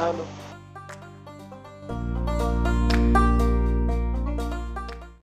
passado